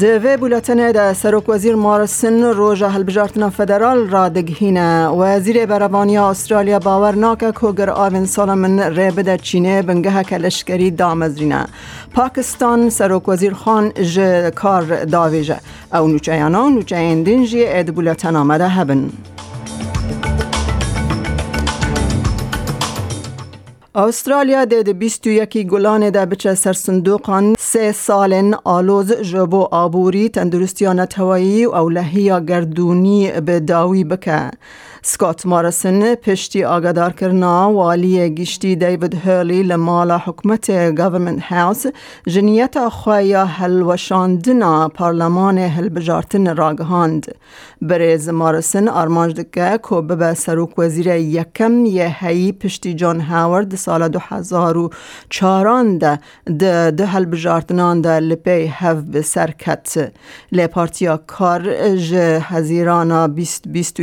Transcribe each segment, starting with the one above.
کردینه دوی بولتنه ده سروک وزیر مارسن روژا هلبجارتنا فدرال را دگهینه وزیر بروانی استرالیا باور ناکه کوگر آوین سال من ری بده چینه بنگه کلشکری دامزرینه پاکستان سروک وزیر خان ج کار داویجه او نوچه یانا نوچه اندینجی اید بولتن آمده هبن استرالیا ده 21 گلان ده بچه سر صندوقان سه سالن آلوز جبو آبوری تندرستیان هوایی و لحیا گردونی به داوی بکه. سکات مارسن پشتی آگادار کرنا والی گشتی دیوید هرلی لمالا حکمت گورنمنت هاوس جنیت خوایا هلوشاندنا پارلمان هلبجارتن راگهاند. بریز مارسن آرمانج دکه که به سروک وزیر یکم یه هی پشتی جان هاورد سال دو هزار و چاران ده ده ده هلبجارتنان ده لپی هف به سرکت لی پارتیا کار جه هزیرانا بیست بیست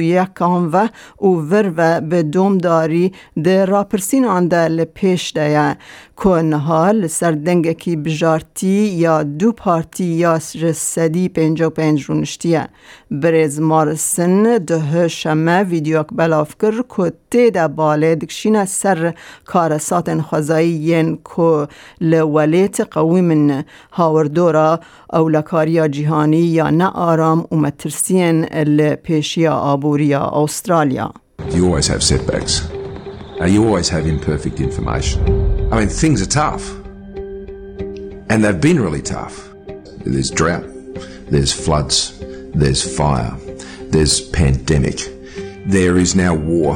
و او ور و به دوم داری ده راپرسین آن ده لپیش ده که نهال سر دنگ کی بجارتی یا دو پارتی یا سدی پنج و پنج رونشتیه برز مارسن ده شمه ویدیو بلاف کر که تیده باله دکشین سر کارسات خوزایی ین که لولیت قوی من هاوردورا او لکاریا جهانی یا نه آرام و مترسین لپیشیا آبوریا استرالیا You always have setbacks. Uh, you always have imperfect information. I mean, things are tough. And they've been really tough. There's drought, there's floods, there's fire, there's pandemic, there is now war.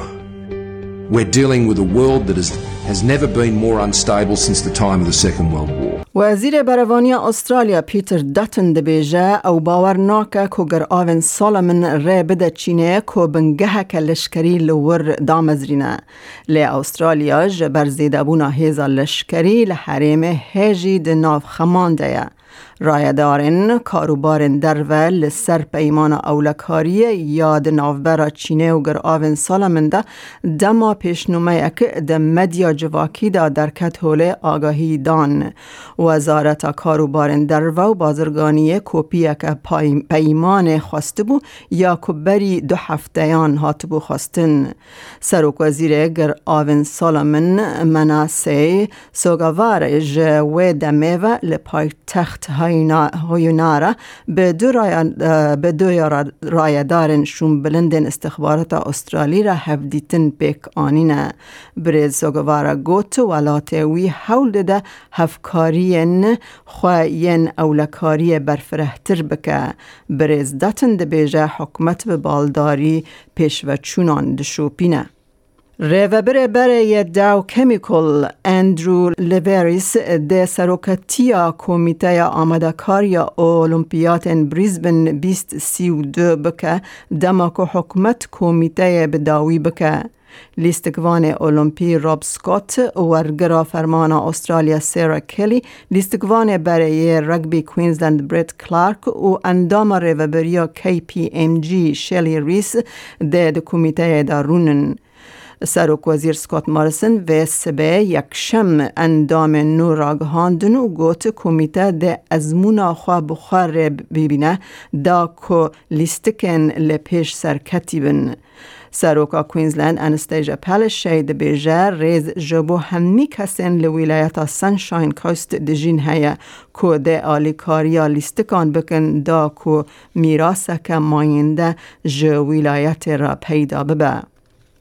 We're dealing with a world that is, has never been more unstable since the time of the Second World War. وەزیرە بەرەوانیا ئوسترالیا پیتر دەتن دەبێژە ئەو باوەڕ ناکە کۆگەر ئاوێن ساڵە من ڕێ بدە چینەیە کۆبنگەهەکە لشکری لەور دامەزرینە لێ ئوسترالیا ژە بەرزێدەبوونا هێزا لشکری لە حرێمە هێژی د ناو خەماندەیە رایدارن کاروبارن درول لسر پیمان اولکاری یاد نافبرا چینه و گر آوین سال من ده دما پیشنومه اک ده مدیا جواکی دا درکت هوله آگاهی دان. وزارت کاروبارن درو و بازرگانی کوپی اک پیمان خواسته بو یا کبری دو هفتهان هات بو خواستن. سروک وزیر گر آوین سال من مناسه سوگوار جوه دمه و لپای تخت هایونارا به دو, به دو شون بلندن استخبارات استرالی را هفدیتن پیک آنینه برز سوگوارا گوت ولاتوی حول ده هفکارین خواین اولکاری برفرهتر بکه برز داتن ده بیجه حکمت به بالداری پیش و چونان دشوپینه ریوبر برای داو کمیکل اندرو لیوریس ده سروکتیا کمیته آمدکاری اولمپیات بریزبن 2032 بکه دماکو حکمت کمیته بداوی بکه لیستگوان اولمپی راب سکوت ورگرا فرمان استرالیا سیرا کلی لیستگوان برای رگبی کوینزلند بریت کلارک و اندام ریوبریا کی پی ام جی شلی ریس ده ده کمیته دارونن سروک وزیر سکات مارسن و سبه یک شم اندام نو راگهاندن و گوت کمیته ده ازمونا خواه بخار ببینه دا که لیستکن لپیش سرکتی بن. سروکا کوینزلند انستیجا پلشی ده بیجه ریز جبو همی کسین لولایتا سنشاین کوست دجین هیا که ده آلیکاریا لیستکان بکن دا که میراسک ماینده جو را پیدا ببه.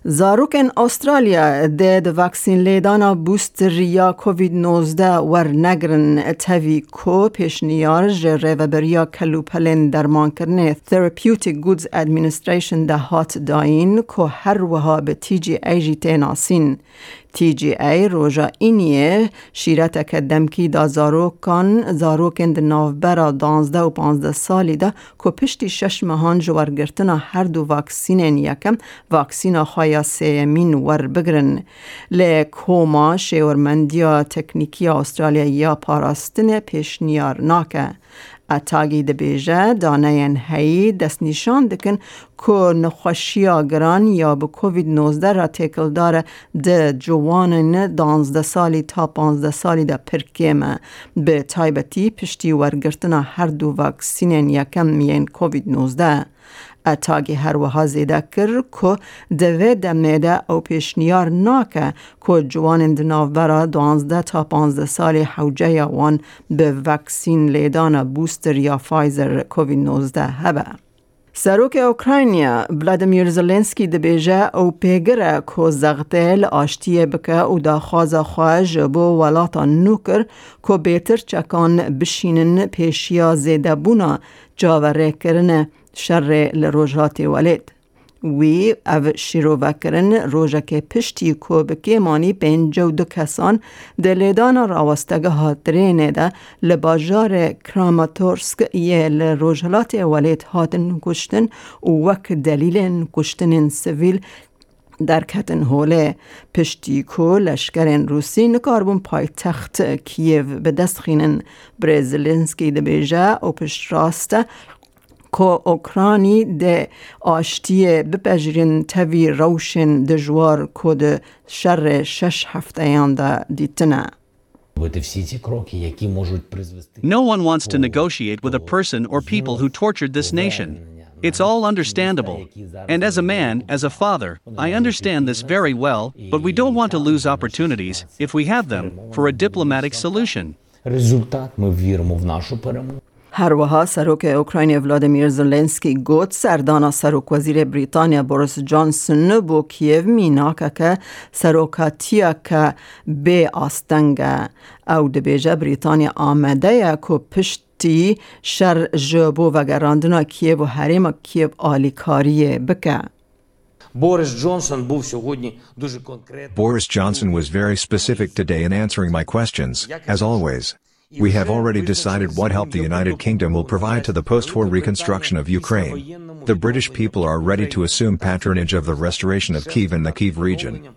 زاروکن استرالیا ده د واکسین لیدانا بوستر یا کووید 19 ور نگرن تاوی کو پیشنیار جره و بریا کلوپلن درمان کرنه Therapeutic Goods Administration ده هات داین که هر وها به تیجی ایجی تیناسین ای روژا اینیه شیرت که دمکی دا زاروکان زاروکن دا نافبرا دانزده و پانزده سالی دا که پشتی شش مهان جوارگرتنا هر دو واکسینین یکم واکسینا خوایا سیمین ور بگرن لی کوما شیورمندیا تکنیکی استرالیا یا پاراستن پیشنیار ناکه اتاگی دبیجه دانه هی دست نشان دکن که نخوشیا گران یا به کووید 19 را تکل داره ده جوانن دانزده سالی تا پانزده سالی ده پرکیمه. به تایبتی پشتی ورگرتنا هر دو واکسینین یکم میین کووید 19 وها زیده کر که دوی دمیده او پیشنیار ناکه که جوان دناوبرا دوانزده تا پانزده سال حوجه یا وان به وکسین لیدان بوستر یا فایزر کووید 19 هبه. سروک اوکراینیا ولادیمیر زلنسکی دبیجه او پیگره که زغتل آشتیه بکه او دا خوازا خواهج بو ولاتا نوکر که بیتر چکان بشینن پیشیا زیده بونا جاوره کرنه شر لروجات ولید وی او شیرو وکرن روژه که پشتی کوبکی مانی پنج دو کسان دلیدان راوستگه هاترینه ده لباجار کراماتورسک یه لروجلات ولید هاتن کشتن و وک دلیل کشتن سویل در کتن هوله پشتی کو لشکرین روسی نکاربون پای تخت کیو به دست خینن. برزلنسکی ده بیجه و پشت راسته که اوکرانی ده آشتی بپجرین تاوی روشن دجوار کد شر شش هفته یان ده دیتنه. No one wants to negotiate with a person or people who tortured this nation. It's all understandable. And as a man, as a father, I understand this very well, but we don't want to lose opportunities, if we have them, for a diplomatic solution. هروها سروک اوکراین ولادیمیر زلنسکی گوت سردانا سروک وزیر بریتانیا بوریس جانسون بو کیو میناکه که سروکاتیا که بی آستنگ او دبیجه بریتانیا آمده که پشت تی شر جبو و گراندنا کیو و حریم کیو آلیکاری بکه Boris Johnson was very specific today in answering my questions, as always. We have already decided what help the United Kingdom will provide to the post-war reconstruction of Ukraine. The British people are ready to assume patronage of the restoration of Kiev and the Kiev region.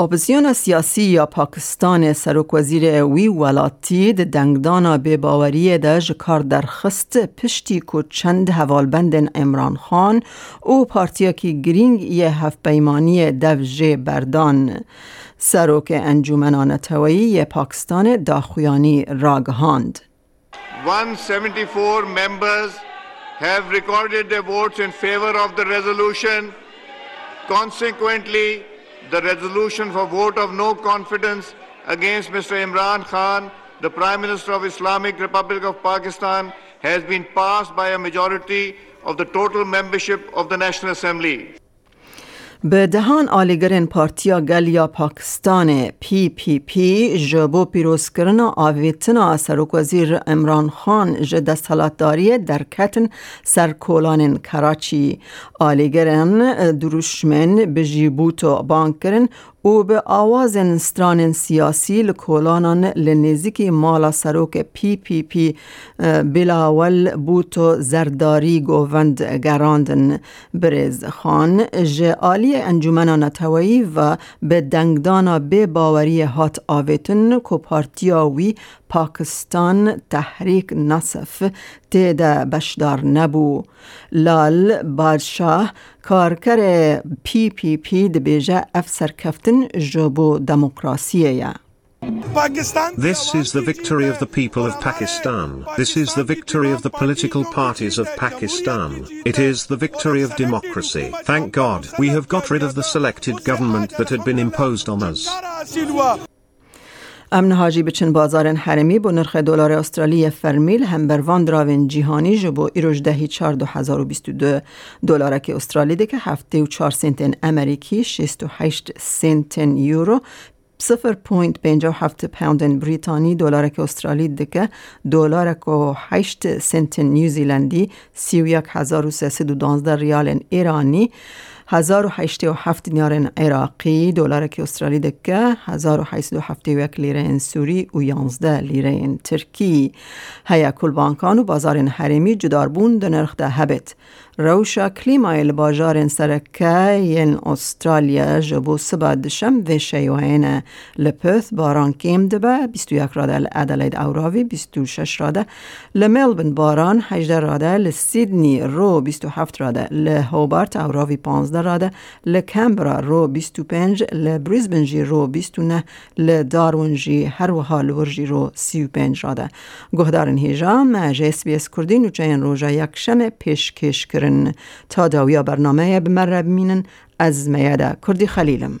اپوزیون سیاسی یا پاکستان سرک وزیر وی ولاتی ده دنگدانا به باوری ده کار در خست پشتی کو چند حوالبند امران خان او پارتیا کی گرینگ یه هفت پیمانی دوجه بردان سرک انجمنان توایی پاکستان داخویانی راگهاند 174 members have recorded their votes in favor of the resolution. Consequently, the resolution for vote of no confidence against Mr. Imran Khan, the Prime Minister of Islamic Republic of Pakistan, has been passed by a majority of the total membership of the National Assembly. به دهان آلیگرین پارتیا گلیا پاکستان پی پی پی جبو پیروز کرنا آویتنا سروک وزیر امران خان ج دستالاتداری در کتن سرکولان کراچی. آلیگرین دروشمن به جیبوتو او به آواز ستران سیاسی لکولانان لنزیکی مالا سروک پی پی پی بلاول بوتو زرداری گووند گراندن. برز خان جعالی انجمن نتوایی و به دنگدانا به باوری هات آویتن کو پارتیاوی پاکستان تحریک نصف تیده بشدار نبو لال بادشاه کارکر پی پی پی دبیجه افسر کفتن جبو دموکراسیه This is the victory of the people of Pakistan. This is the victory of the political parties of Pakistan. It is the victory of democracy. Thank God, we have got rid of the selected government that had been imposed on us. امن حاجی بچن بازار حرمی با نرخ دلار استرالی فرمیل هم بر وان دراوین جیهانی جبو ایروش دهی چار دو هزار و بیست و دو دلارک استرالی ده که هفته و چار سنتن امریکی شیست و هشت سنتن یورو صفر پوینت پنجا هفت پوندن بریتانی دلارک استرالی دکه دلارک و هشت سنت نیوزیلندی سی و یک هزار و سیصد و دانزده ریال ایرانی. 1087 دینار عراقی دلار که استرالی دکه 1871 لیره سوری و 11 لیره ترکی. هیا کل بانکان و بازار حریمی جداربون ده نرخ ده هبت. روشا کلیمای باجار سرکه ین استرالیا جبو سبا دشم و شیوهین لپث باران کم دبه 21 راده لعدلید اوراوی 26 راده لملبن باران 18 راده لسیدنی رو 27 راده لهوبارت اوراوی 15 راده لکمبرا رو 25 لبریزبن جی رو 29 لدارون جی هر و حال ورجی رو 35 راده. گهدارن هیجا مجه اس بی اس کردی نوچه روژا یک شم پیشکش کرن. کردن تا داویا برنامه بمره بمینن از میاده کردی خلیلم.